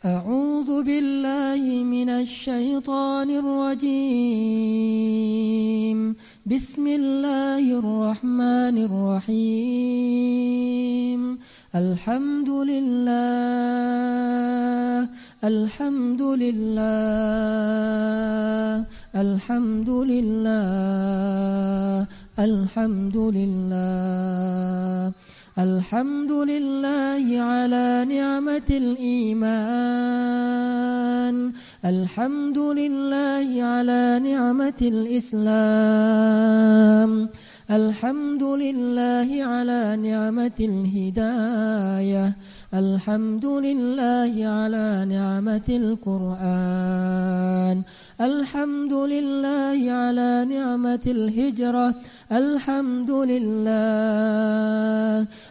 أعوذ بالله من الشيطان الرجيم. بسم الله الرحمن الرحيم. الحمد لله الحمد لله الحمد لله الحمد لله. الحمد لله على نعمة الإيمان. الحمد لله على نعمة الإسلام. الحمد لله على نعمة الهداية. الحمد لله على نعمة القرآن. الحمد لله على نعمة الهجرة. الحمد لله.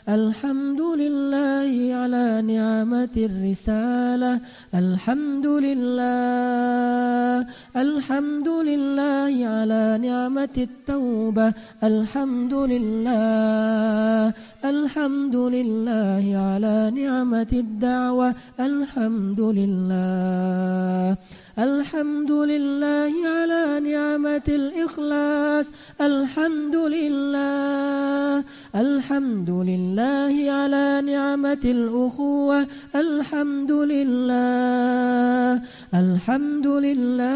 الحمد لله على نعمة الرسالة. الحمد لله. الحمد لله على نعمة التوبة. الحمد لله. الحمد لله على نعمة الدعوة. الحمد لله. الحمد لله على نعمة الإخلاص. الحمد لله الحمد لله على نعمة الأخوة. الحمد لله الحمد لله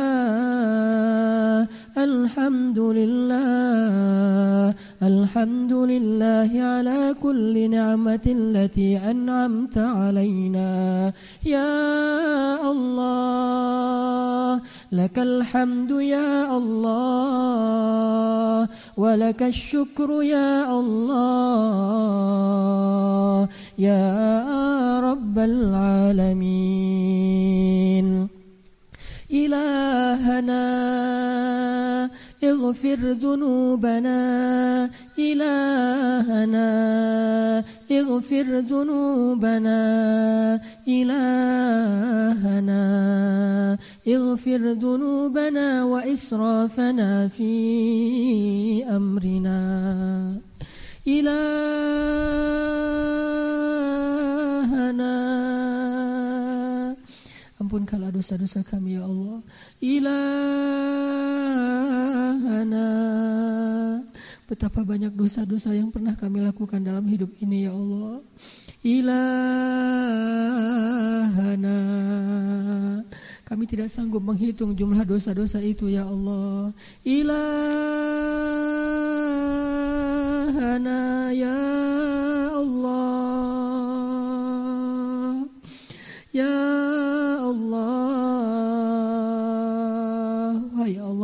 الحمد لله الحمد لله على كل نعمة التي أنعمت علينا. يا الله لك الحمد يا الله ولك الشكر يا الله يا رب العالمين. إلهنا اغفر ذنوبنا إلهنا. اغفر ذنوبنا إلهنا. اغفر ذنوبنا وإسرافنا في أمرنا. إلهنا. Ampunkanlah dosa-dosa kami ya Allah. Ilahana Betapa banyak dosa-dosa yang pernah kami lakukan dalam hidup ini ya Allah. Ilahana Kami tidak sanggup menghitung jumlah dosa-dosa itu ya Allah. Ilahana ya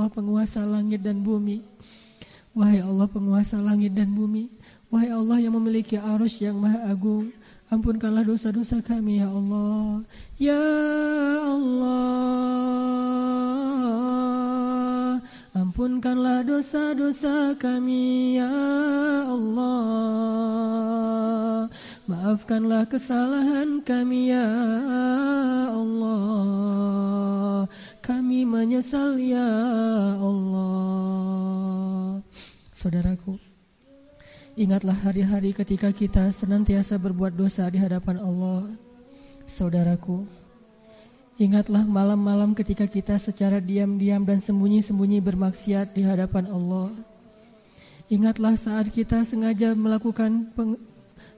Allah penguasa langit dan bumi. Wahai Allah penguasa langit dan bumi. Wahai Allah yang memiliki arus yang maha agung. Ampunkanlah dosa-dosa kami ya Allah. Ya Allah Ampunkanlah dosa-dosa kami ya Allah. Maafkanlah kesalahan kami ya Allah Kami menyesal ya Allah. Saudaraku Ingatlah hari-hari ketika kita senantiasa berbuat dosa di hadapan Allah. Saudaraku Ingatlah malam-malam ketika kita secara diam-diam dan sembunyi-sembunyi bermaksiat di hadapan Allah. Ingatlah saat kita sengaja melakukan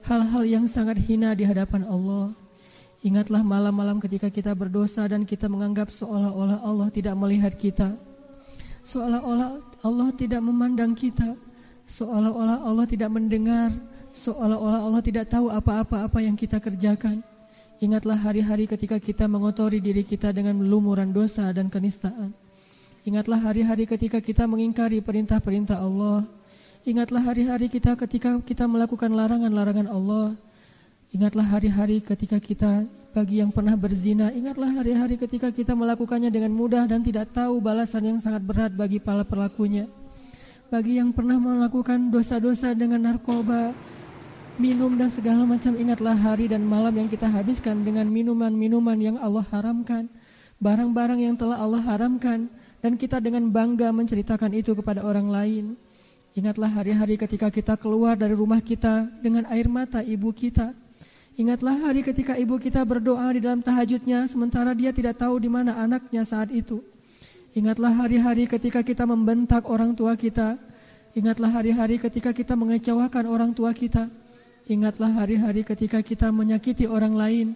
hal-hal yang sangat hina di hadapan Allah. Ingatlah malam-malam ketika kita berdosa dan kita menganggap seolah-olah Allah tidak melihat kita. Seolah-olah Allah tidak memandang kita. Seolah-olah Allah tidak mendengar. Seolah-olah Allah tidak tahu apa-apa apa yang kita kerjakan. Ingatlah hari-hari ketika kita mengotori diri kita dengan lumuran dosa dan kenistaan. Ingatlah hari-hari ketika kita mengingkari perintah-perintah Allah. Ingatlah hari-hari kita ketika kita melakukan larangan-larangan Allah. Ingatlah hari-hari ketika kita bagi yang pernah berzina, ingatlah hari-hari ketika kita melakukannya dengan mudah dan tidak tahu balasan yang sangat berat bagi para pelakunya. Bagi yang pernah melakukan dosa-dosa dengan narkoba, minum dan segala macam, ingatlah hari dan malam yang kita habiskan dengan minuman-minuman yang Allah haramkan, barang-barang yang telah Allah haramkan, dan kita dengan bangga menceritakan itu kepada orang lain. Ingatlah hari-hari ketika kita keluar dari rumah kita dengan air mata ibu kita. Ingatlah hari ketika ibu kita berdoa di dalam tahajudnya sementara dia tidak tahu di mana anaknya saat itu. Ingatlah hari-hari ketika kita membentak orang tua kita. Ingatlah hari-hari ketika kita mengecewakan orang tua kita. Ingatlah hari-hari ketika kita menyakiti orang lain,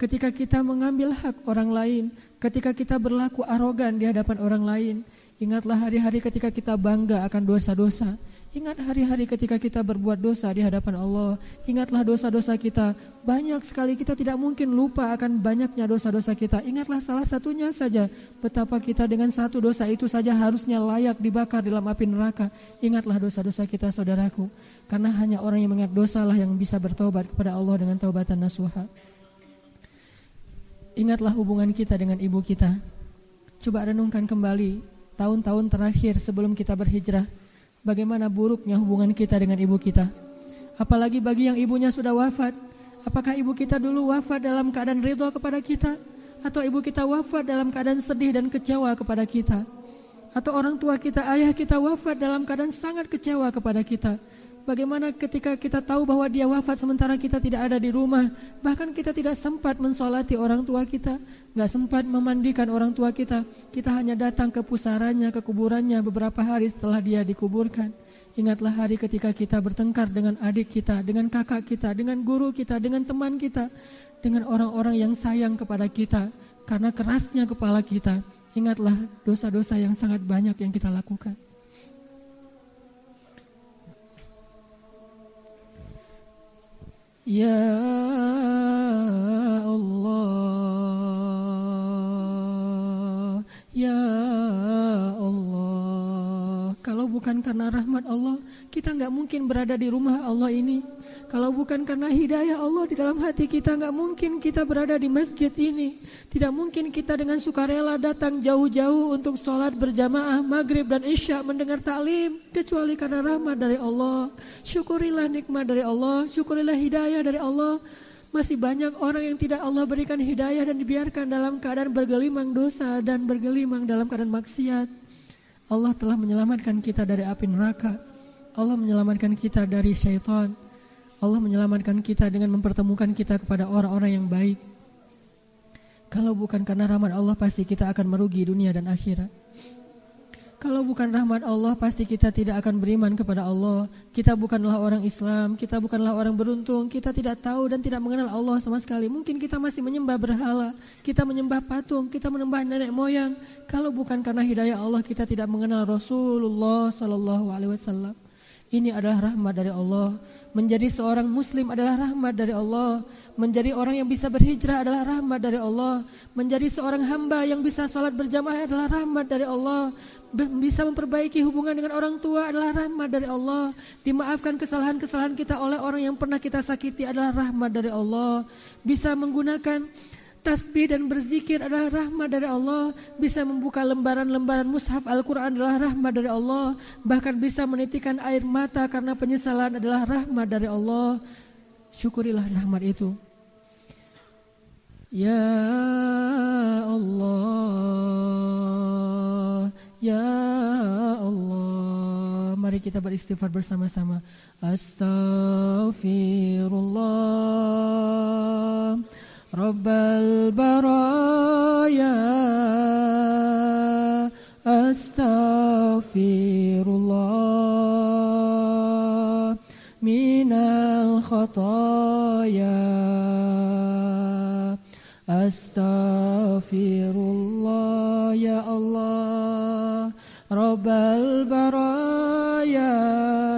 ketika kita mengambil hak orang lain, ketika kita berlaku arogan di hadapan orang lain. Ingatlah hari-hari ketika kita bangga akan dosa-dosa. Ingat hari-hari ketika kita berbuat dosa di hadapan Allah. Ingatlah dosa-dosa kita. Banyak sekali kita tidak mungkin lupa akan banyaknya dosa-dosa kita. Ingatlah salah satunya saja betapa kita dengan satu dosa itu saja harusnya layak dibakar dalam api neraka. Ingatlah dosa-dosa kita saudaraku. Karena hanya orang yang mengingat dosa lah yang bisa bertobat kepada Allah dengan taubatan nasuha. Ingatlah hubungan kita dengan ibu kita. Coba renungkan kembali tahun-tahun terakhir sebelum kita berhijrah bagaimana buruknya hubungan kita dengan ibu kita. Apalagi bagi yang ibunya sudah wafat. Apakah ibu kita dulu wafat dalam keadaan ridho kepada kita? Atau ibu kita wafat dalam keadaan sedih dan kecewa kepada kita? Atau orang tua kita, ayah kita wafat dalam keadaan sangat kecewa kepada kita? Bagaimana ketika kita tahu bahwa dia wafat sementara kita tidak ada di rumah, bahkan kita tidak sempat mensolati orang tua kita, nggak sempat memandikan orang tua kita, kita hanya datang ke pusarannya, ke kuburannya beberapa hari setelah dia dikuburkan. Ingatlah hari ketika kita bertengkar dengan adik kita, dengan kakak kita, dengan guru kita, dengan teman kita, dengan orang-orang yang sayang kepada kita, karena kerasnya kepala kita. Ingatlah dosa-dosa yang sangat banyak yang kita lakukan. Ya Allah bukan karena rahmat Allah Kita nggak mungkin berada di rumah Allah ini kalau bukan karena hidayah Allah di dalam hati kita, nggak mungkin kita berada di masjid ini. Tidak mungkin kita dengan sukarela datang jauh-jauh untuk sholat berjamaah maghrib dan isya mendengar taklim. Kecuali karena rahmat dari Allah. Syukurilah nikmat dari Allah, syukurilah hidayah dari Allah. Masih banyak orang yang tidak Allah berikan hidayah dan dibiarkan dalam keadaan bergelimang dosa dan bergelimang dalam keadaan maksiat. Allah telah menyelamatkan kita dari api neraka. Allah menyelamatkan kita dari syaitan. Allah menyelamatkan kita dengan mempertemukan kita kepada orang-orang yang baik. Kalau bukan karena rahmat Allah pasti kita akan merugi dunia dan akhirat. Kalau bukan rahmat Allah pasti kita tidak akan beriman kepada Allah. Kita bukanlah orang Islam, kita bukanlah orang beruntung, kita tidak tahu dan tidak mengenal Allah sama sekali. Mungkin kita masih menyembah berhala, kita menyembah patung, kita menyembah nenek moyang. Kalau bukan karena hidayah Allah kita tidak mengenal Rasulullah sallallahu alaihi wasallam. Ini adalah rahmat dari Allah. Menjadi seorang muslim adalah rahmat dari Allah. Menjadi orang yang bisa berhijrah adalah rahmat dari Allah. Menjadi seorang hamba yang bisa sholat berjamaah adalah rahmat dari Allah. Bisa memperbaiki hubungan dengan orang tua adalah rahmat dari Allah. Dimaafkan kesalahan-kesalahan kita oleh orang yang pernah kita sakiti adalah rahmat dari Allah. Bisa menggunakan Tasbih dan berzikir adalah rahmat dari Allah. Bisa membuka lembaran-lembaran mushaf Al-Quran adalah rahmat dari Allah. Bahkan bisa menitikan air mata karena penyesalan adalah rahmat dari Allah. Syukurilah rahmat itu. Ya Allah, Ya Allah. Mari kita beristighfar bersama-sama. Astaghfirullah. رب البرايا أستغفر الله من الخطايا أستغفر الله يا الله. رب البرايا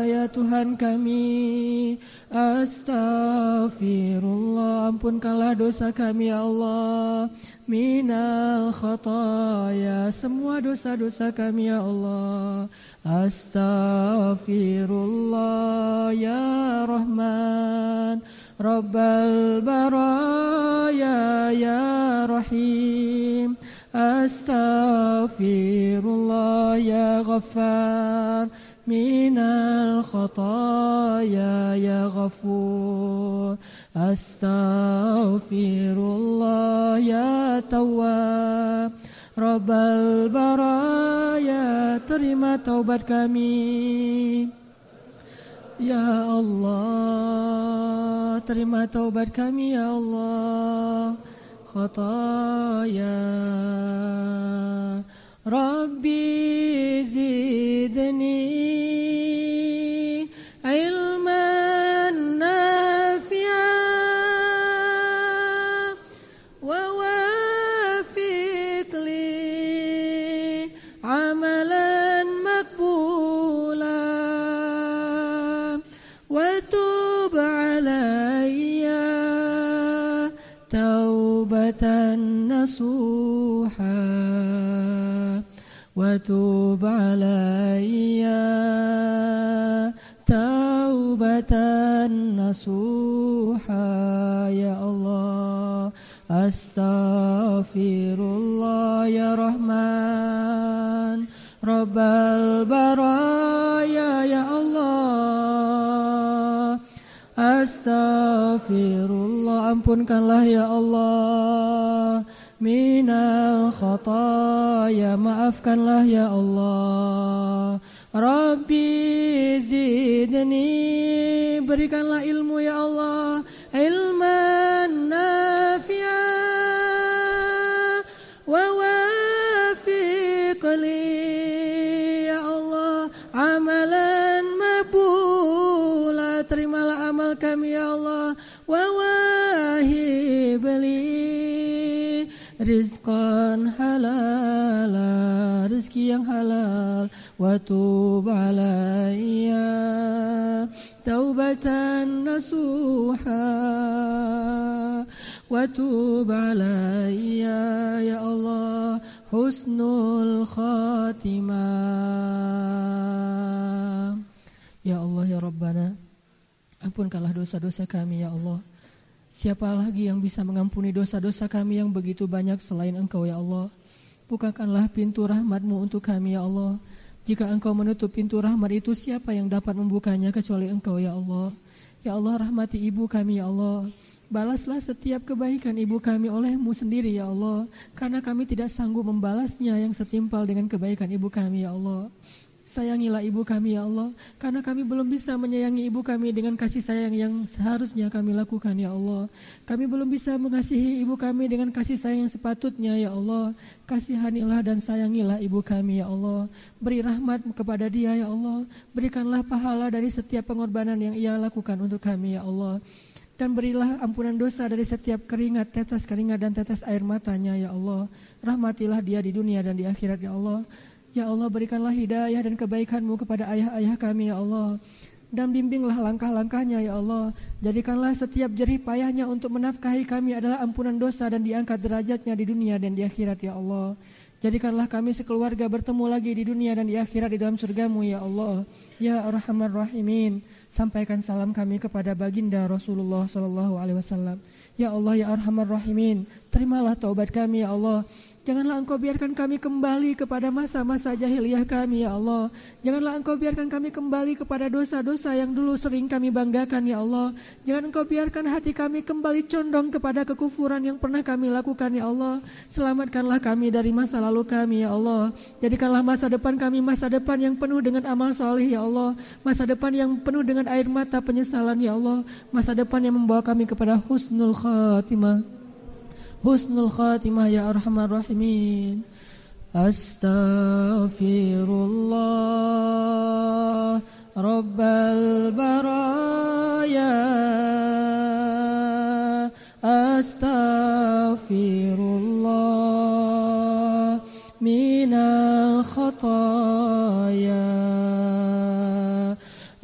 يا Tuhan kami Astaghfirullah Ampunkanlah dosa kami ya Allah. Minal khataya Semua dosa-dosa kami ya Allah. Astaghfirullah Ya Rahman. Rabbal baraya Ya Rahim. Astaghfirullah Ya Ghaffar من الخطايا يا غفور. أستغفر الله يا تواب. رب البرايا ترمى توبة كمي يا الله ترمى توبة كمي يا الله. خطايا ربي زدني علما نافعا ووافق لي عملا مقبولا وتوب علي توبة نصوحا وتوب علي توبة نصوحا يا الله أستغفر الله يا رحمن رب البرايا يا الله Astaghfirullah ampunkanlah ya Allah minal khataya maafkanlah ya Allah. Rabbi zidni berikanlah ilmu ya Allah. Ilman nafi'a wa wafiqli ya Allah. Amalan mabula terimalah amal kami ya Allah. Wa wahibli rizqan halala rezeki yang halal. Wa tub alayya taubatan nasuha. Wa tub alayya ya Allah husnul khatimah. Ya Allah ya Rabbana ampunkanlah dosa-dosa kami ya Allah Siapa lagi yang bisa mengampuni dosa-dosa kami yang begitu banyak selain Engkau ya Allah? Bukakanlah pintu rahmatmu untuk kami ya Allah. Jika Engkau menutup pintu rahmat itu, siapa yang dapat membukanya kecuali Engkau ya Allah? Ya Allah rahmati ibu kami ya Allah. Balaslah setiap kebaikan ibu kami olehmu sendiri ya Allah. Karena kami tidak sanggup membalasnya yang setimpal dengan kebaikan ibu kami ya Allah. Sayangilah ibu kami ya Allah. Karena kami belum bisa menyayangi ibu kami dengan kasih sayang yang seharusnya kami lakukan ya Allah. Kami belum bisa mengasihi ibu kami dengan kasih sayang yang sepatutnya ya Allah. Kasihanilah dan sayangilah ibu kami ya Allah. Beri rahmat kepada dia ya Allah. Berikanlah pahala dari setiap pengorbanan yang ia lakukan untuk kami ya Allah. Dan berilah ampunan dosa dari setiap keringat, tetes keringat dan tetes air matanya ya Allah. Rahmatilah dia di dunia dan di akhirat ya Allah. Ya Allah berikanlah hidayah dan kebaikanmu kepada ayah-ayah kami ya Allah dan bimbinglah langkah-langkahnya ya Allah. Jadikanlah setiap jerih payahnya untuk menafkahi kami adalah ampunan dosa dan diangkat derajatnya di dunia dan di akhirat ya Allah. Jadikanlah kami sekeluarga bertemu lagi di dunia dan di akhirat di dalam surgamu ya Allah. Ya Arhamar Rahimin. Sampaikan salam kami kepada baginda Rasulullah Sallallahu Alaihi Wasallam. Ya Allah ya Arhamar Rahimin. Terimalah taubat kami ya Allah. Janganlah engkau biarkan kami kembali kepada masa-masa jahiliyah kami ya Allah. Janganlah engkau biarkan kami kembali kepada dosa-dosa yang dulu sering kami banggakan ya Allah. Jangan engkau biarkan hati kami kembali condong kepada kekufuran yang pernah kami lakukan ya Allah. Selamatkanlah kami dari masa lalu kami ya Allah. Jadikanlah masa depan kami masa depan yang penuh dengan amal soleh ya Allah. Masa depan yang penuh dengan air mata penyesalan ya Allah. Masa depan yang membawa kami kepada husnul khatimah husnul khatimah ya arhamar rahimin. Astaghfirullah rabbal baraya. Astaghfirullah minal khataya.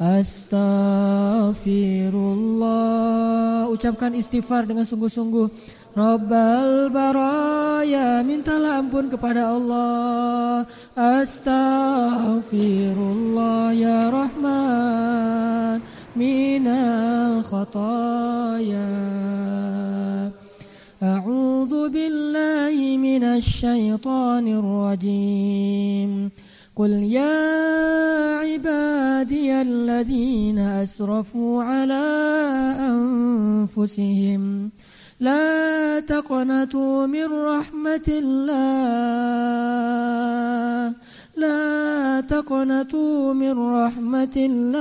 Astaghfirullah. Ucapkan istighfar dengan sungguh-sungguh. Rabbal baraya Mintalah ampun kepada Allah Astaghfirullah ya Rahman Minal khataya A'udhu billahi minasy syaithanir rajim قل يا عبادي الذين أسرفوا على أنفسهم لا تقنطوا من رحمة الله. لا تقنطوا من رحمة الله.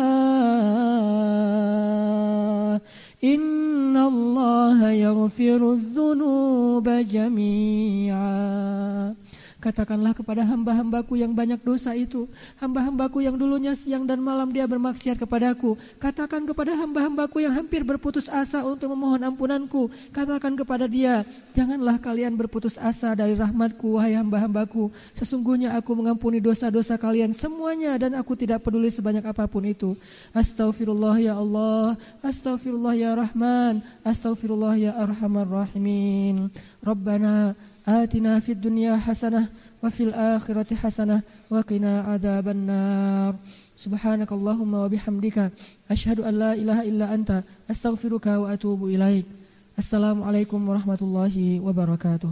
إن الله يغفر الذنوب جميعا. Katakanlah kepada hamba-hambaku yang banyak dosa itu, hamba-hambaku yang dulunya siang dan malam dia bermaksiat kepadaku. Katakan kepada hamba-hambaku yang hampir berputus asa untuk memohon ampunanku. Katakan kepada dia, janganlah kalian berputus asa dari rahmatku, wahai hamba-hambaku. Sesungguhnya aku mengampuni dosa-dosa kalian semuanya dan aku tidak peduli sebanyak apa pun itu. Astaghfirullah ya Allah, astaghfirullah ya Rahman, astaghfirullah ya Arhamar Rahimin. Rabbana آتنا في الدنيا حسنة وفي الآخرة حسنة وقنا عذاب النار سبحانك اللهم وبحمدك أشهد أن لا إله إلا أنت أستغفرك وأتوب إليك السلام عليكم ورحمة الله وبركاته